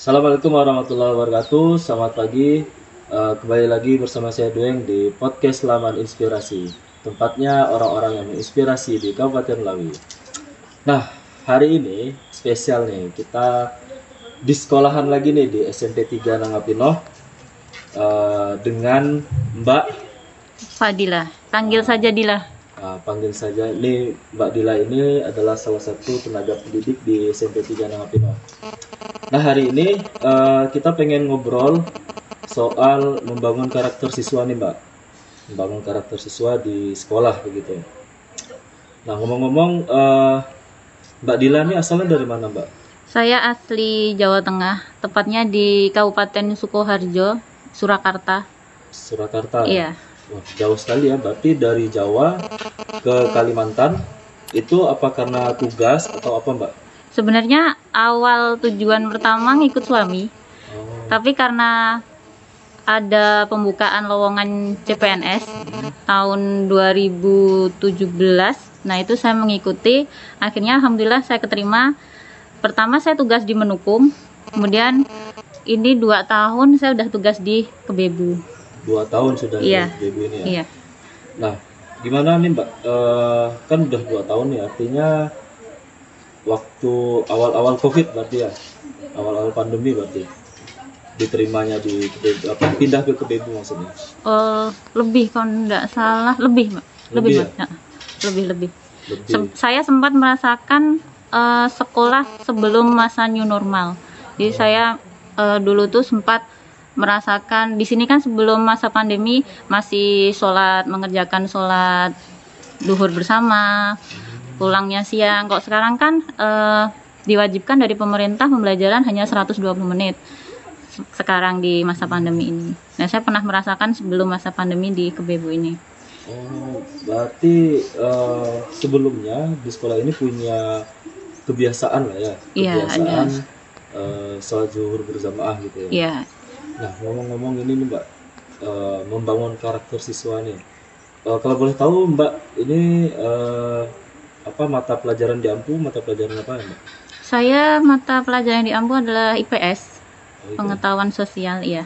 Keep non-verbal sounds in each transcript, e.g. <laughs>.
Assalamualaikum warahmatullahi wabarakatuh. Selamat pagi. Eh, kembali lagi bersama saya Dueng di podcast Laman Inspirasi. Tempatnya orang-orang yang menginspirasi di Kabupaten Lawi. Nah, hari ini spesial nih. Kita di sekolahan lagi nih di SMP 3 Nangapino eh, dengan Mbak Fadila, panggil saja Dila. Ah, panggil saja ini Mbak Dila ini adalah salah satu tenaga pendidik di SMP 3 Nangapino. Nah hari ini eh, kita pengen ngobrol soal membangun karakter siswa nih Mbak, membangun karakter siswa di sekolah begitu. Nah ngomong-ngomong eh, Mbak Dila ini asalnya dari mana Mbak? Saya asli Jawa Tengah, tepatnya di Kabupaten Sukoharjo, Surakarta. Surakarta. Iya. Wah, jauh sekali ya. Berarti dari Jawa ke Kalimantan itu apa karena tugas atau apa Mbak? Sebenarnya awal tujuan pertama ngikut suami, tapi karena ada pembukaan lowongan CPNS tahun 2017. Nah, itu saya mengikuti. Akhirnya alhamdulillah saya keterima. Pertama saya tugas di Menukum, kemudian ini dua tahun saya udah tugas di Kebebu. dua tahun sudah Iya. di BB ini ya. Iya. Nah, gimana nih Mbak? Eh, kan udah dua tahun ya, artinya waktu awal-awal COVID berarti ya, awal-awal pandemi berarti diterimanya di apa, pindah ke Kebebu maksudnya. Eh, lebih kalau nggak salah lebih Mbak. Lebih lebih ya? Mbak. Ya, lebih lebih Lebih. Sem- saya sempat merasakan eh, sekolah sebelum masa new normal jadi saya eh, dulu tuh sempat merasakan di sini kan sebelum masa pandemi masih sholat mengerjakan sholat duhur bersama pulangnya siang kok sekarang kan eh, diwajibkan dari pemerintah pembelajaran hanya 120 menit se- sekarang di masa pandemi ini. Nah, saya pernah merasakan sebelum masa pandemi di Kebebu ini. Oh, berarti eh, sebelumnya di sekolah ini punya kebiasaan lah ya, Iya, kebiasaan eh, sholat zuhur berjamaah gitu ya. Iya, Nah, ngomong-ngomong ini nih Mbak, eh, membangun karakter siswa nih. Eh, kalau boleh tahu Mbak, ini eh, apa mata pelajaran di Ampu, mata pelajaran apa ya Mbak? saya mata pelajaran di Ampu adalah IPS, Oh, pengetahuan sosial, iya.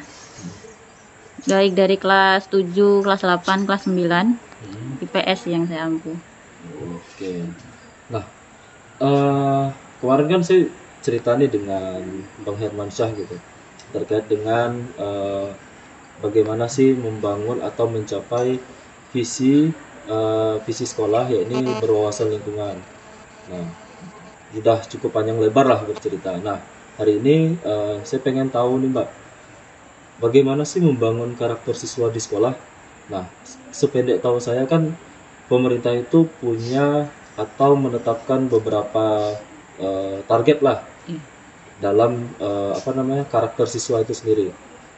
Baik dari kelas 7, kelas 8, kelas 9, Hmm, IPS yang saya ampu. Oke. Nah, eh, kemarin kan saya cerita nih dengan Bang Herman Syah gitu, terkait dengan eh, bagaimana sih membangun atau mencapai visi eh, visi sekolah yakni berwawasan lingkungan. Nah, sudah cukup panjang lebar lah bercerita. Nah, hari ini eh, saya pengen tahu nih Mbak, bagaimana sih membangun karakter siswa di sekolah? Nah, sependek tahu saya kan pemerintah itu punya atau menetapkan beberapa eh, target lah Iya. dalam eh, apa namanya karakter siswa itu sendiri.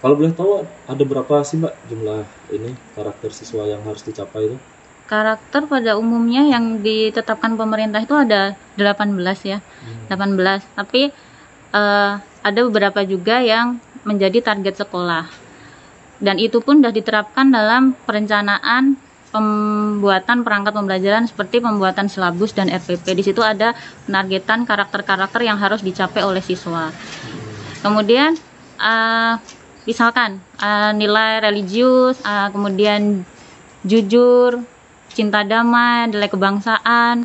Kalau boleh tahu ada berapa sih Mbak jumlah ini karakter siswa yang harus dicapai itu? Karakter pada umumnya yang ditetapkan pemerintah itu ada 18 ya, 18. Tapi eh, ada beberapa juga yang menjadi target sekolah. Dan itu pun sudah diterapkan dalam perencanaan pembuatan perangkat pembelajaran seperti pembuatan silabus dan RPP. Di situ ada penargetan karakter-karakter yang harus dicapai oleh siswa. Kemudian eh, misalkan eh, nilai religius, eh, kemudian jujur, cinta damai, nilai kebangsaan,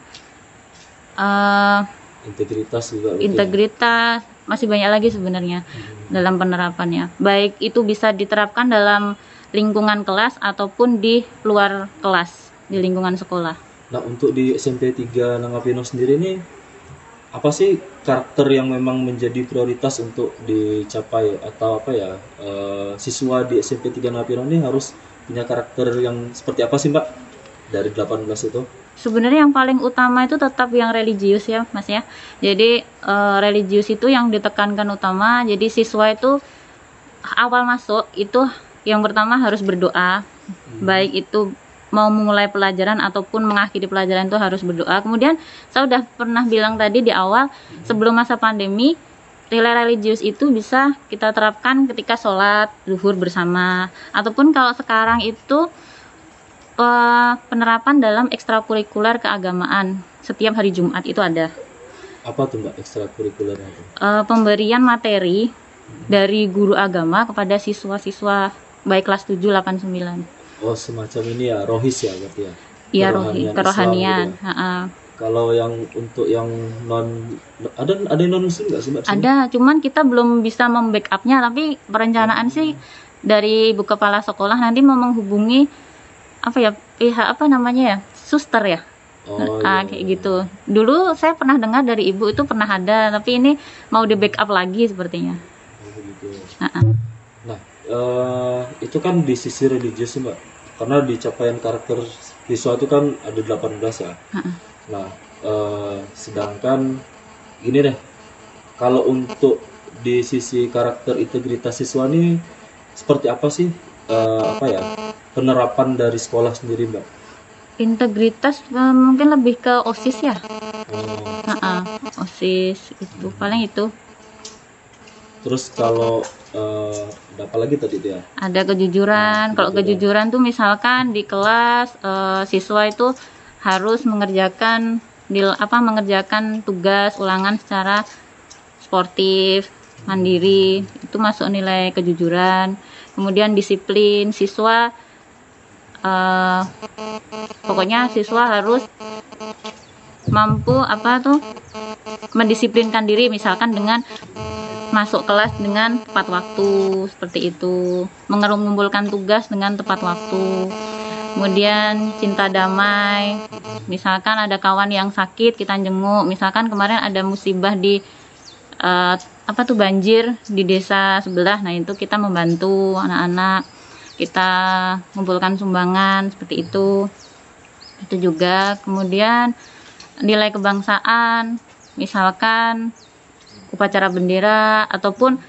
eh, Integritas juga. ya? integritas, masih banyak lagi sebenarnya dalam penerapannya. Baik itu bisa diterapkan dalam lingkungan kelas ataupun di luar kelas, di lingkungan sekolah. Nah, untuk di SMP 3 Nangapino sendiri ini apa sih karakter yang memang menjadi prioritas untuk dicapai atau apa ya eh, siswa di SMP 3 Nangapino ini harus punya karakter yang seperti apa sih Mbak dari 18 itu? Sebenarnya yang paling utama itu tetap yang religius ya, Mas ya. Jadi eh, religius itu yang ditekankan utama. Jadi siswa itu awal masuk itu yang pertama harus berdoa. Baik itu mau memulai pelajaran ataupun mengakhiri pelajaran itu harus berdoa. Kemudian saya udah pernah bilang tadi di awal sebelum masa pandemi nilai religius itu bisa kita terapkan ketika sholat zuhur bersama ataupun kalau sekarang itu eh, penerapan dalam ekstrakurikuler keagamaan setiap hari Jumat itu ada Apa tuh Mbak ekstrakurikulernya itu? Eh, pemberian materi dari guru agama kepada siswa-siswa baik kelas 7, 8, 9. Oh semacam ini ya rohis ya berarti ya. Iya rohi, Kerohanian gitu Ha-ha. Kalau yang untuk yang non ada ada non muslim nggak sih mbak? Ada, cuman kita belum bisa membackupnya, tapi perencanaan sih dari ibu kepala sekolah nanti mau menghubungi apa ya pihak apa namanya ya suster ya, Oh, Ah, iya. kayak gitu. Dulu saya pernah dengar dari ibu itu pernah ada, tapi ini mau di backup lagi sepertinya. Oh, begitu. Ha-ha. Nah, eh, itu kan di sisi religius sih, Mbak. Karena di capaian karakter siswa itu kan ada 18 ya. Ha-ha. Nah, eh, sedangkan gini deh. Kalau untuk di sisi karakter integritas siswa ini seperti apa sih eh, apa ya? Penerapan dari sekolah sendiri, Mbak? Integritas eh, mungkin lebih ke osis ya, Oh, Ha-ha. osis itu paling itu. terus kalau eh, ada apa lagi tadi dia? ada kejujuran. Nah, Kalau kejujuran. tuh misalkan di kelas eh, siswa itu harus mengerjakan di apa mengerjakan tugas ulangan secara sportif, mandiri. Itu masuk nilai kejujuran. Kemudian disiplin siswa eh, pokoknya siswa harus mampu apa tuh mendisiplinkan diri misalkan dengan masuk kelas dengan tepat waktu seperti itu. Mengumpulkan tugas dengan tepat waktu. Kemudian cinta damai. Misalkan ada kawan yang sakit kita jenguk. Misalkan kemarin ada musibah di eh, apa tuh banjir di desa sebelah. Nah itu kita membantu anak-anak kita mengumpulkan sumbangan seperti itu. Itu juga. Kemudian nilai kebangsaan misalkan upacara bendera ataupun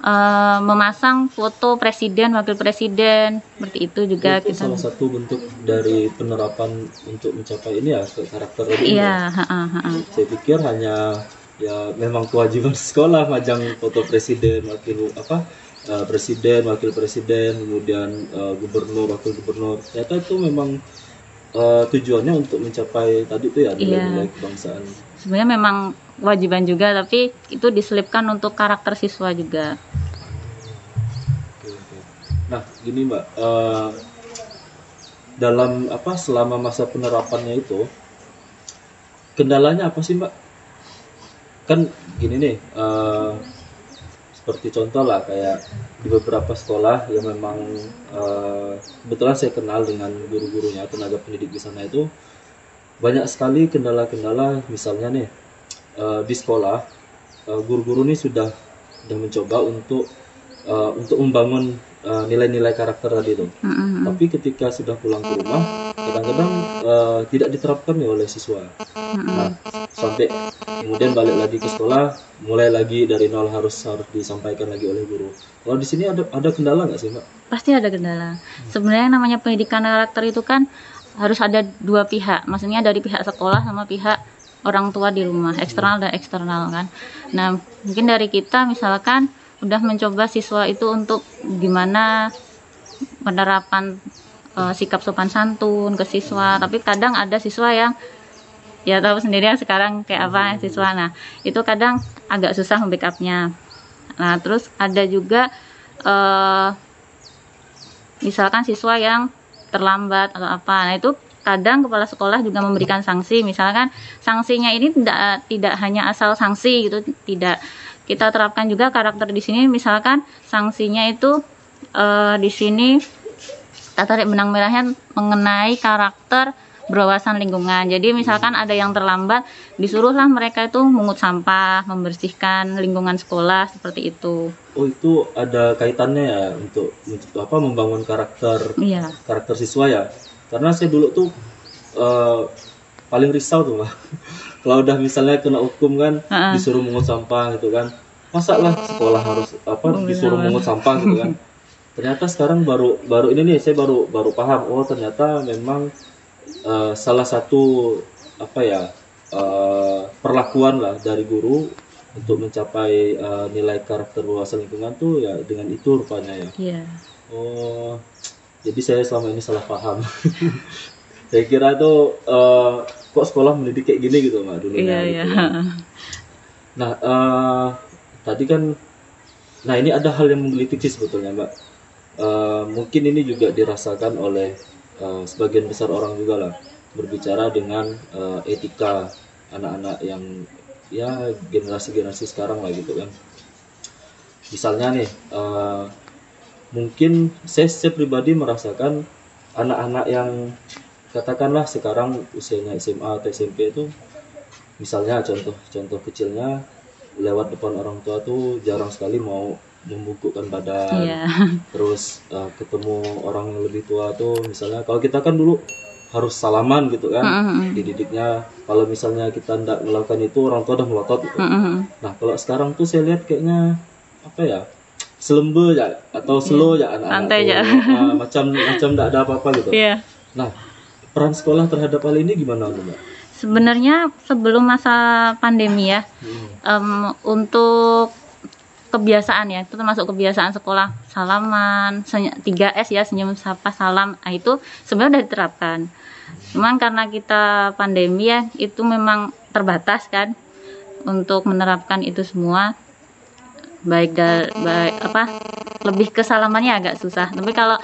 eh, memasang foto presiden wakil presiden seperti itu juga itu kita salah satu bentuk dari penerapan untuk mencapai ini ya karakter ini, iya ha-ha, ha-ha. saya pikir hanya ya memang kewajiban <laughs> sekolah majang foto presiden wakil apa eh, presiden wakil presiden kemudian eh, gubernur wakil gubernur. Ternyata itu memang eh, tujuannya untuk mencapai tadi itu ya nilai-nilai kebangsaan. Sebenarnya memang kewajiban juga tapi itu diselipkan untuk karakter siswa juga. Oke, oke. nah gini mbak eh, dalam apa selama masa penerapannya itu kendalanya apa sih mbak? Kan gini nih eh, seperti contoh lah kayak di beberapa sekolah yang memang eh, kebetulan saya kenal dengan guru-gurunya tenaga pendidik di sana itu banyak sekali kendala-kendala misalnya nih eh, di sekolah eh, guru-guru ini sudah sudah mencoba untuk eh, untuk membangun eh, nilai-nilai karakter tadi itu Mm-mm. tapi ketika sudah pulang ke rumah kadang-kadang eh, tidak diterapkan nih oleh siswa. Nah, sampai kemudian balik lagi ke sekolah, mulai lagi dari nol harus harus disampaikan lagi oleh guru. Kalau di sini ada ada kendala nggak sih, Mbak? pasti ada kendala. Sebenarnya yang namanya pendidikan karakter itu kan harus ada dua pihak. Maksudnya dari pihak sekolah sama pihak orang tua di rumah eksternal dan eksternal kan. Nah mungkin dari kita misalkan udah mencoba siswa itu untuk gimana penerapan eh, sikap sopan santun ke siswa. Tapi kadang ada siswa yang ya tahu sendiri ya sekarang kayak apa siswa. Nah itu kadang agak susah membackupnya. Nah terus ada juga eh, misalkan siswa yang terlambat atau apa. Nah itu kadang kepala sekolah juga memberikan sanksi. Misalkan sanksinya ini tidak tidak hanya asal sanksi gitu tidak. Kita terapkan juga karakter di sini misalkan sanksinya itu eh, di sini kita tarik benang merahnya mengenai karakter berwawasan lingkungan. Jadi misalkan ada yang terlambat, disuruhlah mereka itu mengut sampah, membersihkan lingkungan sekolah seperti itu. Oh, itu ada kaitannya ya untuk, untuk apa membangun karakter Iya. karakter siswa ya. Karena saya dulu tuh eh, paling risau tuh, Mbak. <laughs> Kalau udah misalnya kena hukum kan Heeh. disuruh mengut sampah gitu kan. Masa lah sekolah harus apa Oh, disuruh mengut sampah gitu kan. <laughs> Ternyata sekarang baru baru ini nih saya baru baru paham oh ternyata memang eh, salah satu apa ya eh, perlakuan lah dari guru untuk mencapai eh, nilai karakter wawasan lingkungan tuh ya dengan itu rupanya ya. Iya. Oh, jadi saya selama ini salah paham. <laughs> saya kira tuh eh, kok sekolah mendidik kayak gini gitu mbak dulu Iya, gitu iya. kan. Nah, eh, tadi kan Nah ini ada hal yang menggelitik sih sebetulnya mbak. Eh, mungkin ini juga dirasakan oleh eh, sebagian besar orang juga lah berbicara dengan eh, etika anak-anak yang ya generasi-generasi sekarang lah gitu kan. Misalnya nih eh, mungkin saya, saya pribadi merasakan anak-anak yang katakanlah sekarang usianya SMA atau SMP itu misalnya contoh-contoh kecilnya lewat depan orang tua tuh jarang sekali mau membungkukkan badan Iya. <laughs> terus uh, ketemu orang yang lebih tua tuh misalnya kalau kita kan dulu harus salaman gitu kan Mm-mm. dididiknya kalau misalnya kita tidak melakukan itu orang tua udah melotot gitu. Mm-mm. nah kalau sekarang tuh saya lihat kayaknya apa ya selembe ya atau slow ya anak-anak Santai tuh. aja. Ah, macam macam tidak ada apa-apa gitu Iya. nah peran sekolah terhadap hal ini gimana mbak Sebenarnya sebelum masa pandemi ya, Hmm. em, untuk kebiasaan ya, itu termasuk kebiasaan sekolah salaman, seny- 3S ya, senyum sapa salam, nah, itu sebenarnya udah diterapkan. Cuman karena kita pandemi ya, itu memang terbatas kan untuk menerapkan itu semua. Baik dari baik apa lebih ke salamannya agak susah. Tapi kalau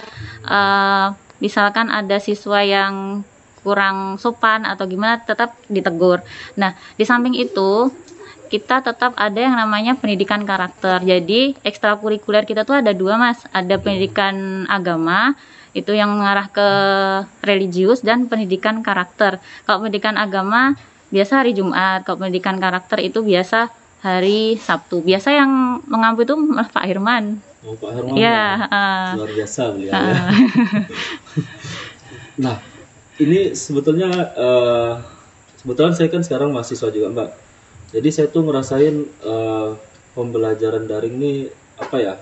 eh, misalkan ada siswa yang kurang sopan atau gimana tetap ditegur. Nah, di samping itu kita tetap ada yang namanya pendidikan karakter. Jadi ekstrakurikuler kita tuh ada dua mas, ada pendidikan agama itu yang mengarah ke religius dan pendidikan karakter. Kalau pendidikan agama biasa hari Jumat, kalau pendidikan karakter itu biasa hari Sabtu. Biasa yang mengampu itu Pak Hirman. Oh, Pak Herman Ya, uh, luar biasa beliau ya. uh, <laughs> Nah, ini sebetulnya eh, sebetulnya saya kan sekarang mahasiswa juga Mbak. Jadi saya tuh ngerasain eh, pembelajaran daring ini apa ya?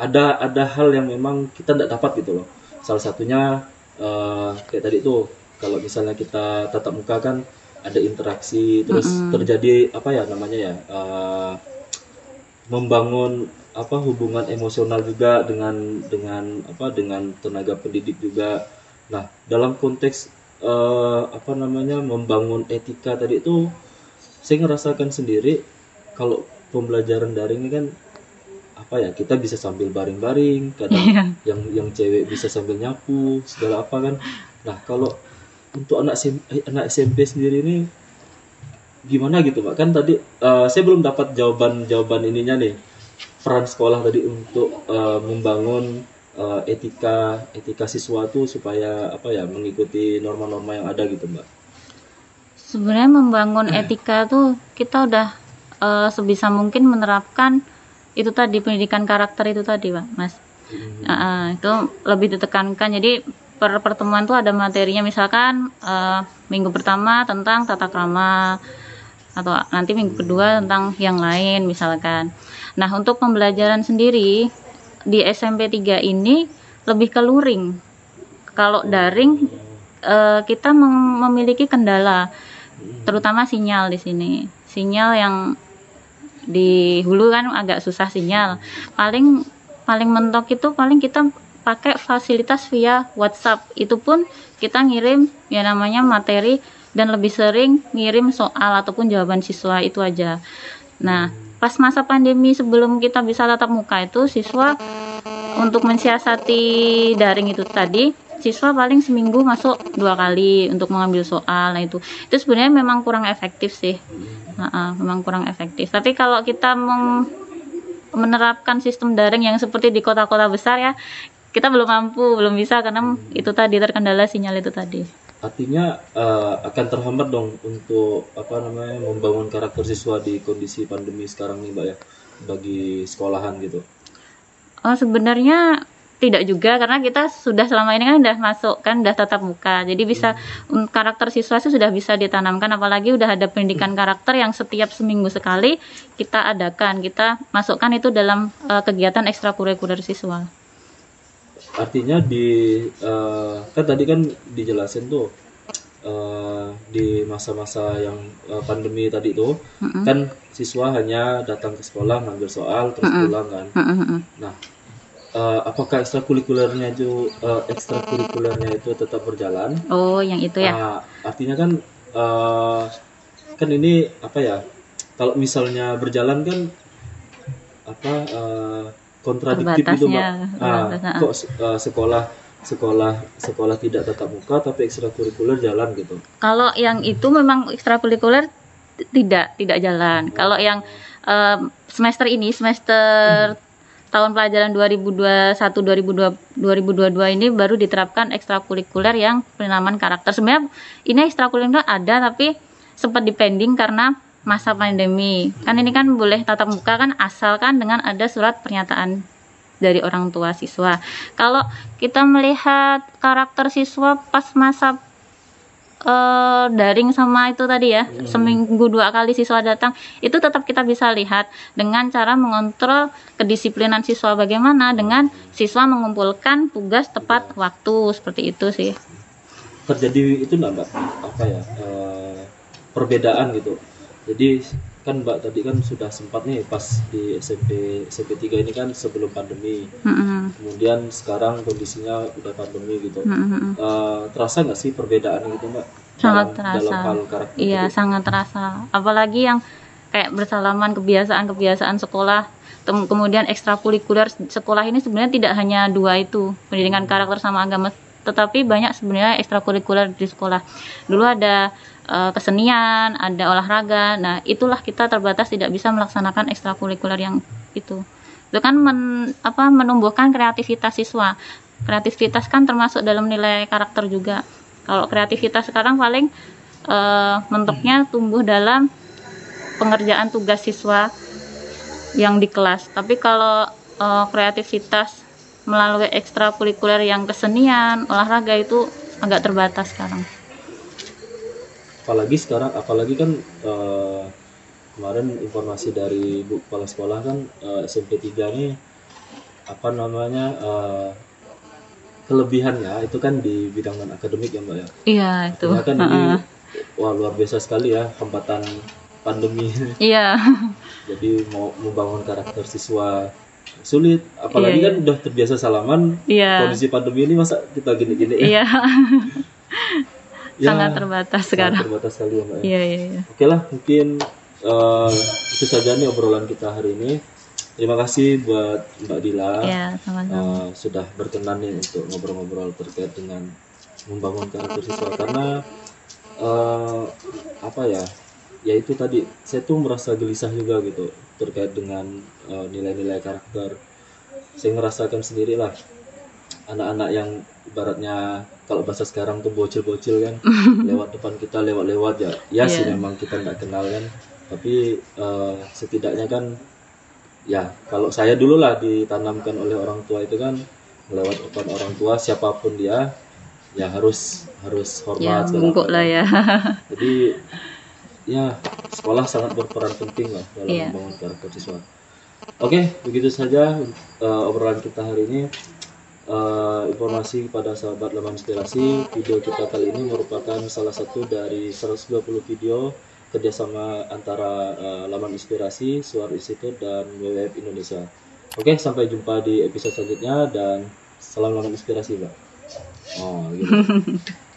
Ada ada hal yang memang kita tidak dapat gitu loh. Salah satunya eh, kayak tadi tuh kalau misalnya kita tatap muka kan ada interaksi terus terjadi apa ya namanya ya eh, membangun apa hubungan emosional juga dengan dengan apa dengan tenaga pendidik juga Nah, dalam konteks eh, apa namanya membangun etika tadi itu, saya ngerasakan sendiri kalau pembelajaran daring ini kan apa ya kita bisa sambil baring-baring, kadang Iya. yang yang cewek bisa sambil nyapu segala apa kan. Nah, kalau untuk anak SM eh, anak SMP sendiri ini gimana gitu, Pak? Kan tadi eh, saya belum dapat jawaban-jawaban ininya nih peran sekolah tadi untuk eh, membangun eh, etika etika siswa tuh supaya apa ya mengikuti norma-norma yang ada gitu mbak. Sebenarnya membangun etika tuh kita udah eh, sebisa mungkin menerapkan itu tadi pendidikan karakter itu tadi pak mas. Hmm. Ah, itu lebih ditekankan. Jadi per pertemuan tuh ada materinya. Misalkan eh, minggu pertama tentang tata krama atau nanti minggu kedua tentang yang lain misalkan. Nah untuk pembelajaran sendiri di SMP 3 ini lebih ke luring. Kalau daring eh, kita mem- memiliki kendala terutama sinyal di sini. Sinyal yang di hulu kan agak susah sinyal. Paling paling mentok itu paling kita pakai fasilitas via WhatsApp. Itu pun kita ngirim ya namanya materi dan lebih sering ngirim soal ataupun jawaban siswa itu aja. Nah pas masa pandemi sebelum kita bisa tatap muka itu siswa untuk mensiasati daring itu tadi siswa paling seminggu masuk dua kali untuk mengambil soal nah itu. Itu sebenarnya memang kurang efektif sih. Nah, ah, memang kurang efektif. Tapi kalau kita meng- menerapkan sistem daring yang seperti di kota-kota besar ya kita belum mampu belum bisa karena itu tadi terkendala sinyal itu tadi. Artinya eh, akan terhambat dong untuk apa namanya membangun karakter siswa di kondisi pandemi sekarang nih mbak ya bagi sekolahan gitu. Oh, sebenarnya tidak juga karena kita sudah selama ini kan udah masuk kan udah tatap muka. Jadi bisa um, karakter siswa sih sudah bisa ditanamkan apalagi udah ada pendidikan karakter yang setiap seminggu sekali kita adakan. Kita masukkan itu dalam uh, kegiatan ekstrakurikuler siswa. Artinya di eh, kan tadi kan dijelasin tuh eh, di masa-masa yang eh, pandemi tadi tuh Mm-mm. kan siswa hanya datang ke sekolah ngambil soal terus pulang kan. Mm-mm. Nah, eh, apakah ekstrakurikulernya itu eh, ekstrakurikulernya itu tetap berjalan? Oh, yang itu ya. Nah, artinya kan eh, kan ini apa ya? Kalau misalnya berjalan kan apa uh, kontradiktif itu mbak terbatas, kok uh, sekolah sekolah sekolah tidak tatap muka tapi ekstrakurikuler jalan gitu Kalau yang itu memang ekstrakurikuler tidak tidak jalan. Kalau yang em, semester ini semester tahun pelajaran 2021 2022 2022 ini baru diterapkan ekstrakurikuler yang penanaman karakter. Sebenarnya ini ekstrakurikuler ada tapi sempat dipending karena masa pandemi. Kan ini kan boleh tatap muka kan asalkan dengan ada surat pernyataan dari orang tua siswa. Kalau kita melihat karakter siswa pas masa eh, daring sama itu tadi ya. Seminggu dua kali siswa datang itu tetap kita bisa lihat dengan cara mengontrol kedisiplinan siswa bagaimana dengan siswa mengumpulkan tugas tepat waktu seperti itu sih. Terjadi itu enggak mbak? Apa ya eh, perbedaan gitu. Jadi kan mbak tadi kan sudah sempat nih pas di SMP SMP 3 ini kan sebelum pandemi Mm-mm. kemudian sekarang kondisinya udah pandemi gitu Mm-mm. Eh, terasa nggak sih perbedaan gitu mbak Sangat dalam, dalam terasa. hal karakter Iya, itu? sangat terasa. Apalagi yang kayak bersalaman kebiasaan-kebiasaan sekolah, kemudian ekstrakurikuler sekolah ini sebenarnya tidak hanya dua itu, pendidikan karakter sama agama, tetapi banyak sebenarnya ekstrakurikuler di sekolah. Dulu ada eh, kesenian, ada olahraga. Nah, itulah kita terbatas tidak bisa melaksanakan ekstrakurikuler yang itu. Itu kan men- apa menumbuhkan kreativitas siswa. Kreativitas kan termasuk dalam nilai karakter juga. Kalau kreativitas sekarang paling eh, mentoknya tumbuh dalam pengerjaan tugas siswa yang di kelas. Tapi kalau eh, kreativitas melalui ekstrakurikuler yang kesenian, olahraga itu agak terbatas sekarang. Apalagi sekarang apalagi kan eh, kemarin informasi dari bu kepala sekolah kan eh, SMP 3 ini apa namanya eh, kelebihannya itu kan di bidang non akademik ya mbak ya Iya itu. Artinya kan ini Heeh. wah luar biasa sekali ya hambatan pandemi Iya. <laughs> jadi mau membangun karakter siswa sulit apalagi Iya, kan udah terbiasa salaman Iya. kondisi pandemi ini masa kita gini-gini ya, Iya. <laughs> Ya, Sangat terbatas sangat sekarang. terbatas sekali ya mbak ya. Iya iya. iya. Oke lah, mungkin eh, itu saja nih obrolan kita hari ini. Terima kasih buat Mbak Dila Iya sama-sama. eh, sudah berkenan nih untuk ngobrol-ngobrol terkait dengan membangun karakter siswa karena eh, apa ya, ya itu tadi saya tuh merasa gelisah juga gitu terkait dengan nilai-nilai karakter. Saya ngerasakan sendiri lah anak-anak yang ibaratnya kalau bahasa sekarang tuh bocil-bocil kan <laughs> lewat depan kita lewat-lewat ya ya sih Iya. memang kita nggak kenal kan tapi eh, setidaknya kan ya kalau saya dulu lah ditanamkan oleh orang tua itu kan lewat depan orang tua siapa pun dia ya harus harus Ya hormat bungkuk macam. lah ya. <laughs> jadi ya sekolah sangat berperan penting lah dalam Iya. membangun karakter siswa oke begitu saja eh, obrolan kita hari ini Eh, informasi kepada sahabat laman inspirasi video kita kali ini merupakan salah satu dari 120 video kerjasama antara eh, laman inspirasi Suara Institute dan WWF Indonesia. Oke sampai jumpa di episode selanjutnya dan salam laman inspirasi mbak oh gitu <laughs>